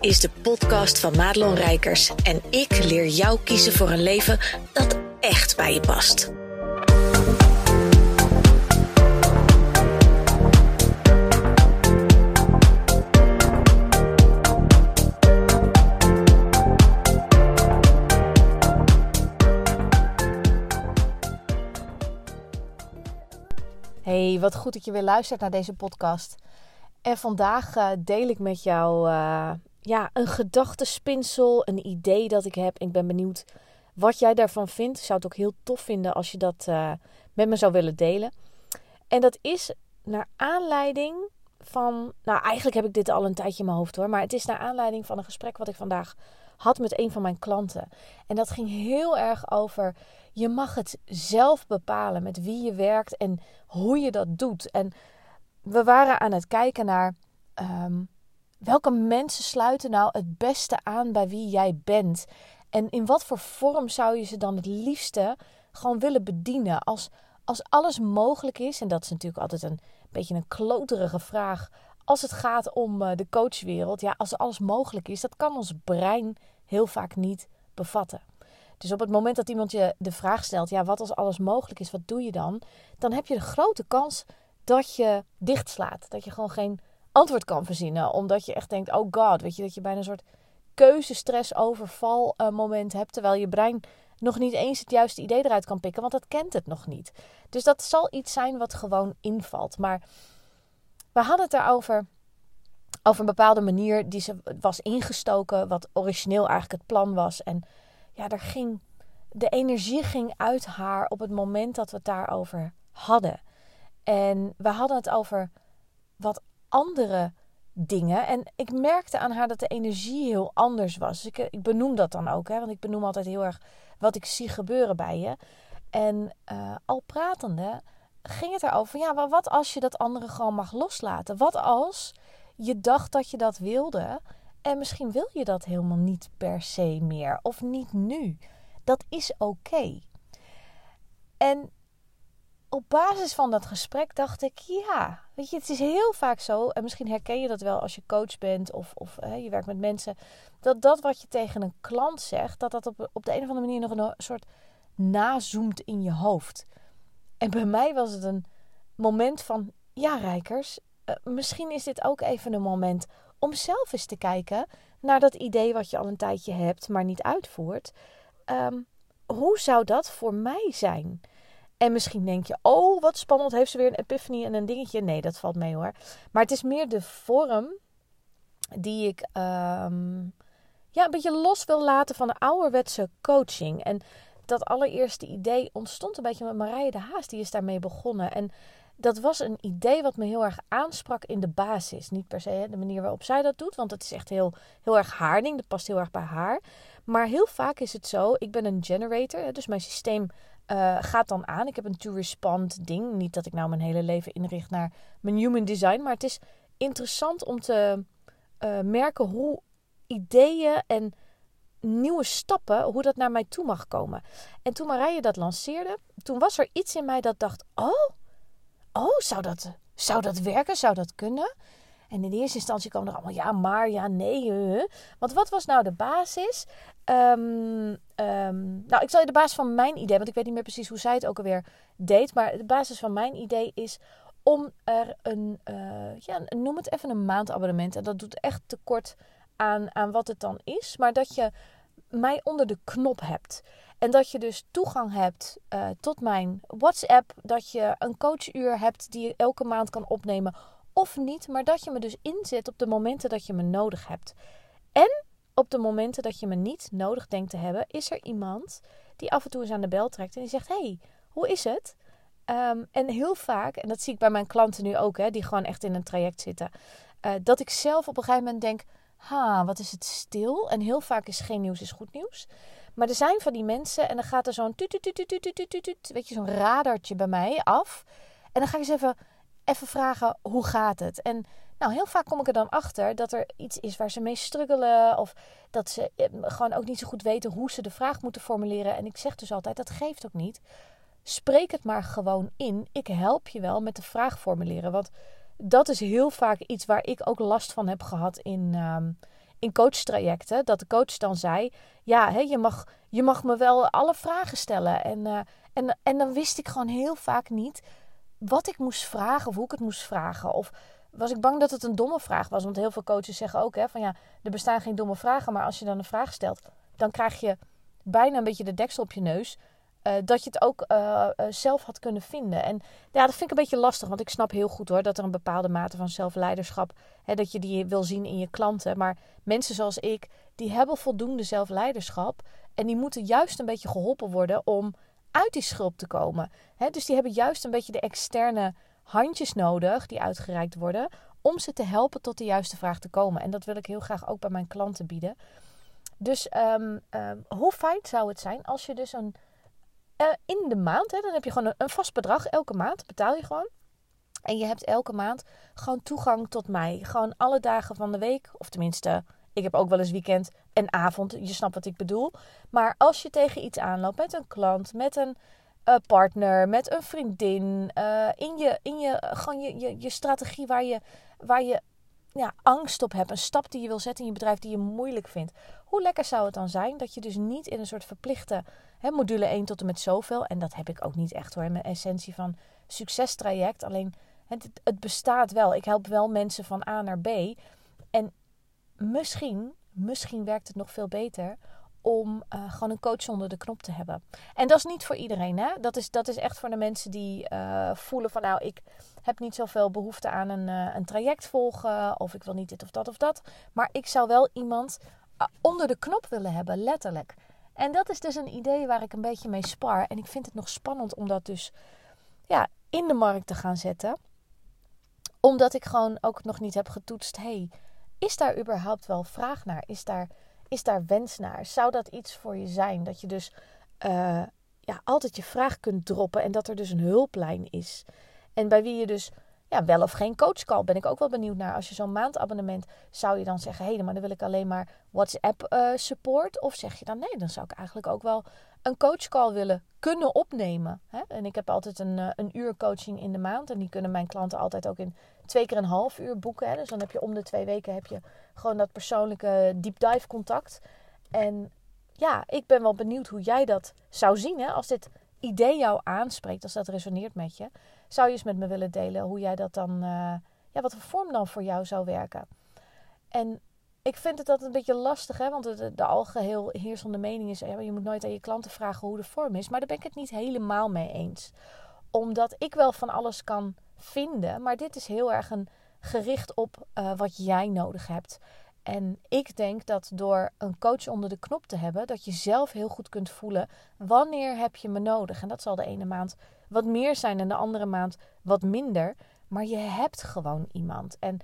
is de podcast van Madelon Rijkers en ik leer jou kiezen voor een leven dat echt bij je past. Hey, wat goed dat je weer luistert naar deze podcast. En vandaag uh, deel ik met jou uh, ja, een gedachtespinsel, een idee dat ik heb. Ik ben benieuwd wat jij daarvan vindt. Ik zou het ook heel tof vinden als je dat uh, met me zou willen delen. En dat is naar aanleiding van. Nou, eigenlijk heb ik dit al een tijdje in mijn hoofd hoor. Maar het is naar aanleiding van een gesprek wat ik vandaag had met een van mijn klanten. En dat ging heel erg over. Je mag het zelf bepalen met wie je werkt en hoe je dat doet. En we waren aan het kijken naar um, welke mensen sluiten nou het beste aan bij wie jij bent. En in wat voor vorm zou je ze dan het liefste gewoon willen bedienen? Als, als alles mogelijk is, en dat is natuurlijk altijd een beetje een kloterige vraag. Als het gaat om uh, de coachwereld, ja, als alles mogelijk is, dat kan ons brein heel vaak niet bevatten. Dus op het moment dat iemand je de vraag stelt, ja, wat als alles mogelijk is, wat doe je dan? Dan heb je de grote kans dat je dichtslaat. Dat je gewoon geen antwoord kan verzinnen. Omdat je echt denkt, oh god, weet je, dat je bijna een soort keuzestress overval uh, moment hebt. Terwijl je brein nog niet eens het juiste idee eruit kan pikken, want dat kent het nog niet. Dus dat zal iets zijn wat gewoon invalt. Maar we hadden het erover over een bepaalde manier die ze was ingestoken, wat origineel eigenlijk het plan was. En ja, er ging, de energie ging uit haar op het moment dat we het daarover hadden. En we hadden het over wat andere dingen. En ik merkte aan haar dat de energie heel anders was. Ik, ik benoem dat dan ook, hè, want ik benoem altijd heel erg wat ik zie gebeuren bij je. En uh, al pratende ging het erover, ja, maar wat als je dat andere gewoon mag loslaten? Wat als je dacht dat je dat wilde en misschien wil je dat helemaal niet per se meer of niet nu? Dat is oké. En op basis van dat gesprek dacht ik, ja, weet je, het is heel vaak zo, en misschien herken je dat wel als je coach bent of, of hè, je werkt met mensen, dat dat wat je tegen een klant zegt, dat dat op, op de een of andere manier nog een soort nazoomt in je hoofd. En bij mij was het een moment van, ja, Rijkers, uh, misschien is dit ook even een moment om zelf eens te kijken naar dat idee wat je al een tijdje hebt, maar niet uitvoert. Um, hoe zou dat voor mij zijn? En misschien denk je, oh wat spannend, heeft ze weer een epiphany en een dingetje. Nee, dat valt mee hoor. Maar het is meer de vorm die ik um, ja, een beetje los wil laten van de ouderwetse coaching. En dat allereerste idee ontstond een beetje met Marije de Haas. Die is daarmee begonnen. En dat was een idee wat me heel erg aansprak in de basis. Niet per se de manier waarop zij dat doet, want het is echt heel, heel erg haar ding. Dat past heel erg bij haar. Maar heel vaak is het zo, ik ben een generator, dus mijn systeem uh, gaat dan aan. Ik heb een to-respond ding. Niet dat ik nou mijn hele leven inricht naar mijn human design. Maar het is interessant om te uh, merken hoe ideeën en nieuwe stappen, hoe dat naar mij toe mag komen. En toen Marije dat lanceerde, toen was er iets in mij dat dacht: oh, oh zou, dat, zou dat werken? Zou dat kunnen? En in eerste instantie kwam er allemaal ja, maar, ja, nee. Uh. Want wat was nou de basis? Um, nou, ik zal je de basis van mijn idee, want ik weet niet meer precies hoe zij het ook alweer deed. Maar de basis van mijn idee is om er een, uh, ja, noem het even een maandabonnement. En dat doet echt tekort aan, aan wat het dan is. Maar dat je mij onder de knop hebt. En dat je dus toegang hebt uh, tot mijn WhatsApp. Dat je een coachuur hebt die je elke maand kan opnemen of niet, maar dat je me dus inzet op de momenten dat je me nodig hebt. En op de momenten dat je me niet nodig denkt te hebben, is er iemand die af en toe eens aan de bel trekt en die zegt: Hey, hoe is het? Um, en heel vaak, en dat zie ik bij mijn klanten nu ook, hè, die gewoon echt in een traject zitten, uh, dat ik zelf op een gegeven moment denk: Ha, wat is het stil? En heel vaak is geen nieuws is goed nieuws. Maar er zijn van die mensen en dan gaat er zo'n weet je, zo'n radartje bij mij af. En dan ga ik eens even even vragen hoe gaat het? En nou, heel vaak kom ik er dan achter dat er iets is waar ze mee struggelen. Of dat ze eh, gewoon ook niet zo goed weten hoe ze de vraag moeten formuleren. En ik zeg dus altijd, dat geeft ook niet. Spreek het maar gewoon in. Ik help je wel met de vraag formuleren. Want dat is heel vaak iets waar ik ook last van heb gehad in, um, in coachtrajecten, dat de coach dan zei: Ja, je, mag, je mag me wel alle vragen stellen. En, uh, en, en dan wist ik gewoon heel vaak niet wat ik moest vragen of hoe ik het moest vragen. Of was ik bang dat het een domme vraag was. Want heel veel coaches zeggen ook: hè, van ja, er bestaan geen domme vragen. Maar als je dan een vraag stelt, dan krijg je bijna een beetje de deksel op je neus. Uh, dat je het ook uh, uh, zelf had kunnen vinden. En ja, dat vind ik een beetje lastig. Want ik snap heel goed hoor dat er een bepaalde mate van zelfleiderschap. Hè, dat je die wil zien in je klanten. Maar mensen zoals ik, die hebben voldoende zelfleiderschap. En die moeten juist een beetje geholpen worden om uit die schulp te komen. Hè, dus die hebben juist een beetje de externe handjes nodig die uitgereikt worden. Om ze te helpen tot de juiste vraag te komen. En dat wil ik heel graag ook bij mijn klanten bieden. Dus um, um, hoe fijn zou het zijn als je dus een uh, in de maand, hè, dan heb je gewoon een, vast bedrag. Elke maand betaal je gewoon. En je hebt elke maand gewoon toegang tot mij. Gewoon alle dagen van de week. Of tenminste, ik heb ook wel eens weekend en avond. Je snapt wat ik bedoel. Maar als je tegen iets aanloopt met een klant, met een uh, partner, met een vriendin. Uh, in je, in je, gewoon je, je, je strategie waar je, waar je ja, angst op hebt. Een stap die je wil zetten in je bedrijf die je moeilijk vindt. Hoe lekker zou het dan zijn dat je dus niet in een soort verplichte hè, module 1 tot en met zoveel. En dat heb ik ook niet echt hoor. In mijn essentie van succestraject. Alleen het, het bestaat wel. Ik help wel mensen van A naar B. En misschien, misschien werkt het nog veel beter om uh, gewoon een coach onder de knop te hebben. En dat is niet voor iedereen. Hè? Dat, is, dat is echt voor de mensen die uh, voelen van nou, ik heb niet zoveel behoefte aan een, uh, een traject volgen. Of ik wil niet dit of dat of dat. Maar ik zou wel iemand onder de knop willen hebben, letterlijk. En dat is dus een idee waar ik een beetje mee spar. En ik vind het nog spannend om dat dus ja, in de markt te gaan zetten. Omdat ik gewoon ook nog niet heb getoetst. hey, is daar überhaupt wel vraag naar? Is daar, is daar wens naar? Zou dat iets voor je zijn? Dat je dus uh, ja, altijd je vraag kunt droppen en dat er dus een hulplijn is. En bij wie je dus ja, wel of geen coachcall. Ben ik ook wel benieuwd naar. Als je zo'n maandabonnement zou je dan zeggen: hé, hey, maar dan wil ik alleen maar WhatsApp uh, support. Of zeg je dan nee, dan zou ik eigenlijk ook wel een coachcall willen kunnen opnemen. Hè? En ik heb altijd een, uh, een uur coaching in de maand. En die kunnen mijn klanten altijd ook in twee keer een half uur boeken. Hè? Dus dan heb je om de twee weken heb je gewoon dat persoonlijke deep dive contact. En ja, ik ben wel benieuwd hoe jij dat zou zien. Hè? Als dit idee jou aanspreekt, als dat resoneert met je, zou je eens met me willen delen hoe jij dat dan, uh, ja, wat voor vorm dan voor jou zou werken. En ik vind het altijd een beetje lastig, hè, want de, de algeheel heersende mening is, je moet nooit aan je klanten vragen hoe de vorm is. Maar daar ben ik het niet helemaal mee eens. Omdat ik wel van alles kan vinden, maar dit is heel erg een gericht op uh, wat jij nodig hebt. En ik denk dat door een coach onder de knop te hebben, dat je zelf heel goed kunt voelen wanneer heb je me nodig. En dat zal de ene maand wat meer zijn en de andere maand wat minder. Maar je hebt gewoon iemand. En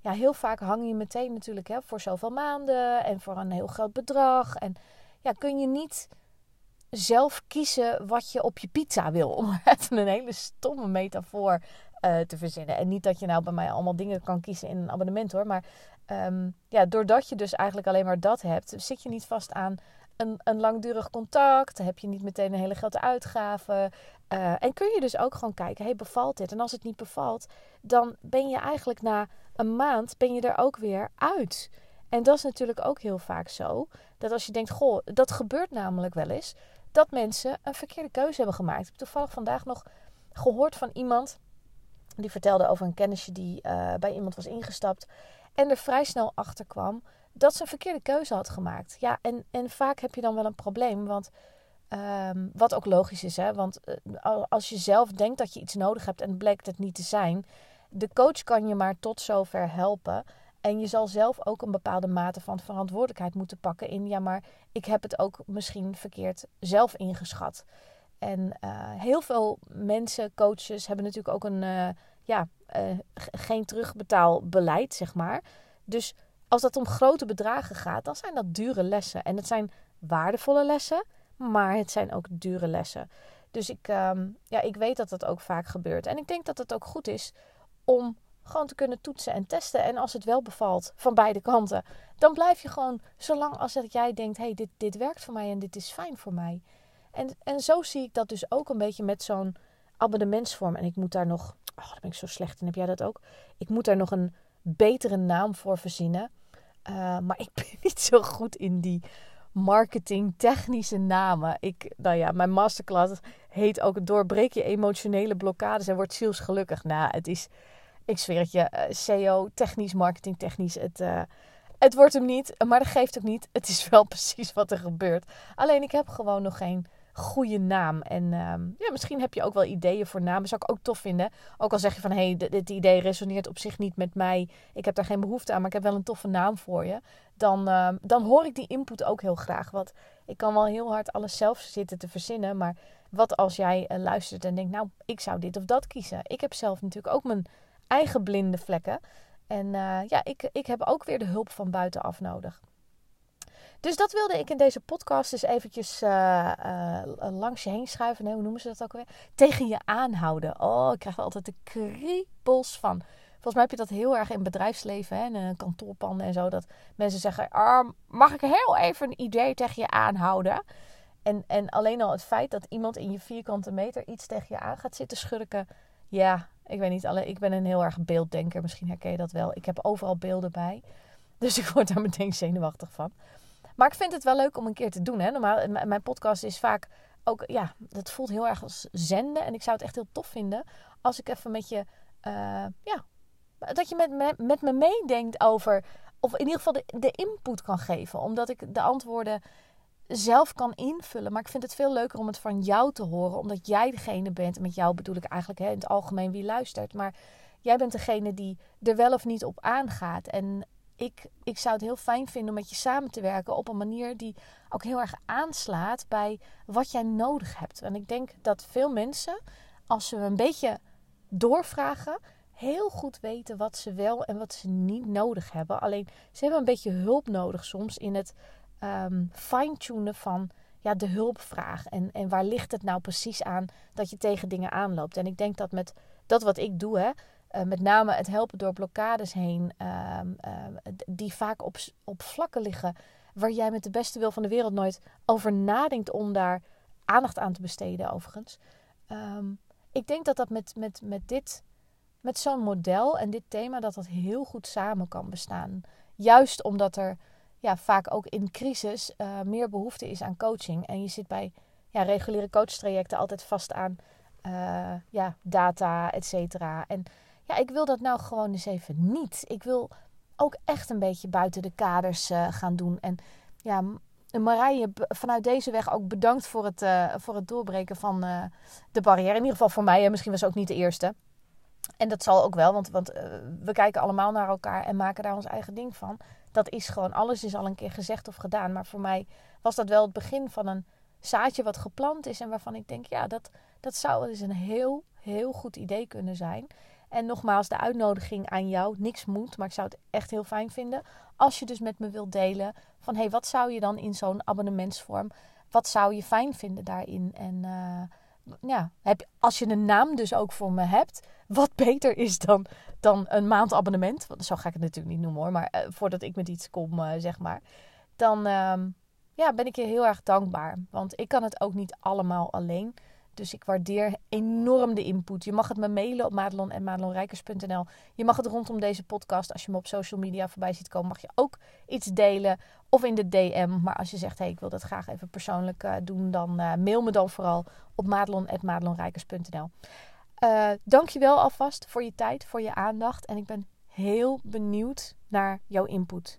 ja, heel vaak hang je meteen natuurlijk hè, voor zoveel maanden en voor een heel groot bedrag. En ja, kun je niet zelf kiezen wat je op je pizza wil. Om een hele stomme metafoor uh, te verzinnen. En niet dat je nou bij mij allemaal dingen kan kiezen in een abonnement hoor. Maar um, ja, doordat je dus eigenlijk alleen maar dat hebt, zit je niet vast aan een, een langdurig contact. Heb je niet meteen een hele grote uitgave. Uh, en kun je dus ook gewoon kijken, hey, bevalt dit? En als het niet bevalt, dan ben je eigenlijk na een maand ben je er ook weer uit. En dat is natuurlijk ook heel vaak zo. Dat als je denkt, goh, dat gebeurt namelijk wel eens. Dat mensen een verkeerde keuze hebben gemaakt. Ik heb toevallig vandaag nog gehoord van iemand. Die vertelde over een kennisje die uh, bij iemand was ingestapt. En er vrij snel achter kwam dat ze een verkeerde keuze had gemaakt. Ja, en, en vaak heb je dan wel een probleem. Want um, wat ook logisch is, hè? Want uh, als je zelf denkt dat je iets nodig hebt en blijkt het niet te zijn. De coach kan je maar tot zover helpen. En je zal zelf ook een bepaalde mate van verantwoordelijkheid moeten pakken in. Ja, maar ik heb het ook misschien verkeerd zelf ingeschat. En uh, heel veel mensen, coaches, hebben natuurlijk ook een uh, ja, geen terugbetaalbeleid, zeg maar. Dus als dat om grote bedragen gaat, dan zijn dat dure lessen. En het zijn waardevolle lessen, maar het zijn ook dure lessen. Dus ik, um, ja, ik weet dat dat ook vaak gebeurt. En ik denk dat het ook goed is om gewoon te kunnen toetsen en testen. En als het wel bevalt van beide kanten, dan blijf je gewoon zolang als dat jij denkt: hey, dit, dit werkt voor mij en dit is fijn voor mij. En, en zo zie ik dat dus ook een beetje met zo'n abonnementsvorm. En ik moet daar nog, oh, daar ben ik zo slecht in, heb jij dat ook? Ik moet daar nog een betere naam voor verzinnen. Uh, maar ik ben niet zo goed in die marketing technische namen. Ik, nou ja, mijn masterclass heet ook doorbreek je emotionele blokkades en word zielsgelukkig. Nou, het is, ik zweer het je, uh, technisch, marketing technisch, het, uh, het wordt hem niet. Maar dat geeft ook niet. Het is wel precies wat er gebeurt. Alleen ik heb gewoon nog geen goede naam. En ehm, ja, misschien heb je ook wel ideeën voor namen. Zou ik ook tof vinden. Ook al zeg je van, hé, hey, dit idee resoneert op zich niet met mij. Ik heb daar geen behoefte aan, maar ik heb wel een toffe naam voor je. Dan, ehm, dan hoor ik die input ook heel graag. Want ik kan wel heel hard alles zelf zitten te verzinnen. Maar wat als jij uh, luistert en denkt, nou, ik zou dit of dat kiezen. Ik heb zelf natuurlijk ook mijn eigen blinde vlekken. En uh, ja, ik, ik heb ook weer de hulp van buitenaf nodig. Dus dat wilde ik in deze podcast eens eventjes uh, uh, langs je heen schuiven. Hoe noemen ze dat ook weer? Tegen je aanhouden. Oh, ik krijg er altijd de kriebels van. Volgens mij heb je dat heel erg in bedrijfsleven hè, en in kantoorpanden en zo. Dat mensen zeggen, ah, mag ik heel even een idee tegen je aanhouden? En, en alleen al het feit dat iemand in je vierkante meter iets tegen je aan gaat zitten schurken. Ja, ik weet niet. Alleen, ik ben een heel erg beelddenker. Misschien herken je dat wel. Ik heb overal beelden bij. Dus ik word daar meteen zenuwachtig van. Maar ik vind het wel leuk om een keer te doen. Hè? Normaal, mijn podcast is vaak ook, ja, dat voelt heel erg als zenden. En ik zou het echt heel tof vinden als ik even met je, uh, ja, dat je met me, met me meedenkt over, of in ieder geval de, de input kan geven. Omdat ik de antwoorden zelf kan invullen. Maar ik vind het veel leuker om het van jou te horen. Omdat jij degene bent. En met jou bedoel ik eigenlijk hè, in het algemeen wie luistert. Maar jij bent degene die er wel of niet op aangaat. En ik, ik zou het heel fijn vinden om met je samen te werken op een manier die ook heel erg aanslaat bij wat jij nodig hebt. En ik denk dat veel mensen, als ze een beetje doorvragen, heel goed weten wat ze wel en wat ze niet nodig hebben. Alleen ze hebben een beetje hulp nodig soms in het um, fine-tunen van ja, de hulpvraag. En, en waar ligt het nou precies aan dat je tegen dingen aanloopt. En ik denk dat met dat wat ik doe, hè, uh, met name het helpen door blokkades heen, uh, uh, die vaak op, op vlakken liggen waar jij met de beste wil van de wereld nooit over nadenkt om daar aandacht aan te besteden, overigens. Um, ik denk dat dat met, met, met dit, met zo'n model en dit thema, dat dat heel goed samen kan bestaan. Juist omdat er ja, vaak ook in crisis uh, meer behoefte is aan coaching. En je zit bij ja, reguliere coachtrajecten altijd vast aan uh, ja, data, et cetera. En ja, ik wil dat nou gewoon eens even niet. Ik wil ook echt een beetje buiten de kaders uh, gaan doen. En ja, Marije, vanuit deze weg ook bedankt voor het, uh, voor het doorbreken van uh, de barrière. In ieder geval voor mij. En misschien was ze ook niet de eerste. En dat zal ook wel, want, want we kijken allemaal naar elkaar en maken daar ons eigen ding van. Dat is gewoon, alles is al een keer gezegd of gedaan. Maar voor mij was dat wel het begin van een zaadje wat geplant is. En waarvan ik denk, ja, dat, dat zou eens een heel, heel goed idee kunnen zijn. En nogmaals, de uitnodiging aan jou. Niks moet, maar ik zou het echt heel fijn vinden. Als je dus met me wilt delen van... hé, hey, wat zou je dan in zo'n abonnementsvorm... wat zou je fijn vinden daarin? En uh, ja, heb, als je een naam dus ook voor me hebt... wat beter is dan, dan een maandabonnement... want zo ga ik het natuurlijk niet noemen hoor... maar uh, voordat ik met iets kom, uh, zeg maar... dan ja, ben ik je heel erg dankbaar. Want ik kan het ook niet allemaal alleen... Dus ik waardeer enorm de input. Je mag het me mailen op madelon en madelonrijkers.nl. Je mag het rondom deze podcast, als je me op social media voorbij ziet komen, mag je ook iets delen. Of in de DM. Maar als je zegt, hey, ik wil dat graag even persoonlijk uh, doen, dan uh, mail me dan vooral op madelon.madelonrijkers.nl. Uh, eh, dankjewel alvast voor je tijd, voor je aandacht. En ik ben heel benieuwd naar jouw input.